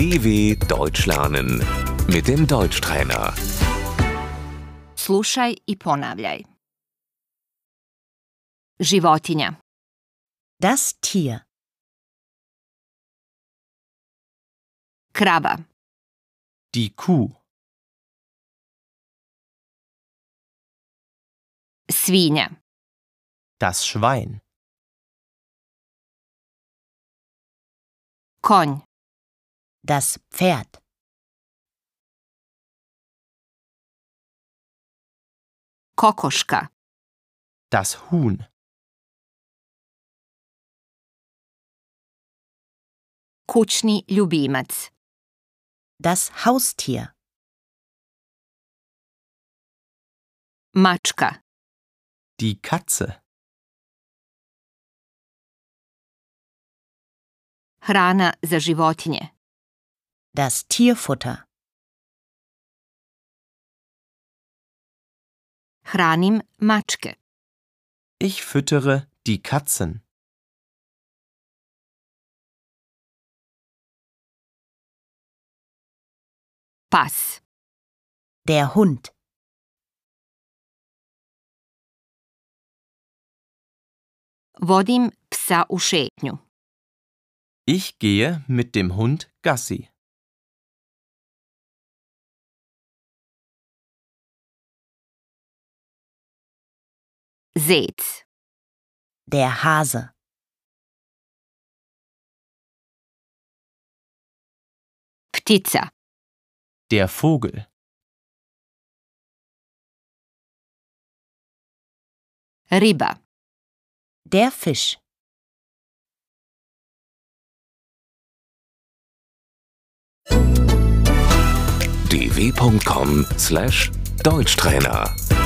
DW Deutsch lernen mit dem Deutschtrainer. Slušaj i ponavljaj. Životinja, Das Tier. krava, Die Kuh, svinja, das Schwein, konj, Das Pferd. kokoška, das Huhn, kućni ljubimac, Das Haustier. mačka, die Katze, hrana za životinje, Das Tierfutter. hranim mačke, ich füttere die Katzen, pas, Der Hund. vodim psa u ich gehe mit dem Hund Gassi, zec, Der Hase. ptica, der Vogel, riba, Der Fisch. dw.com/deutschtrainer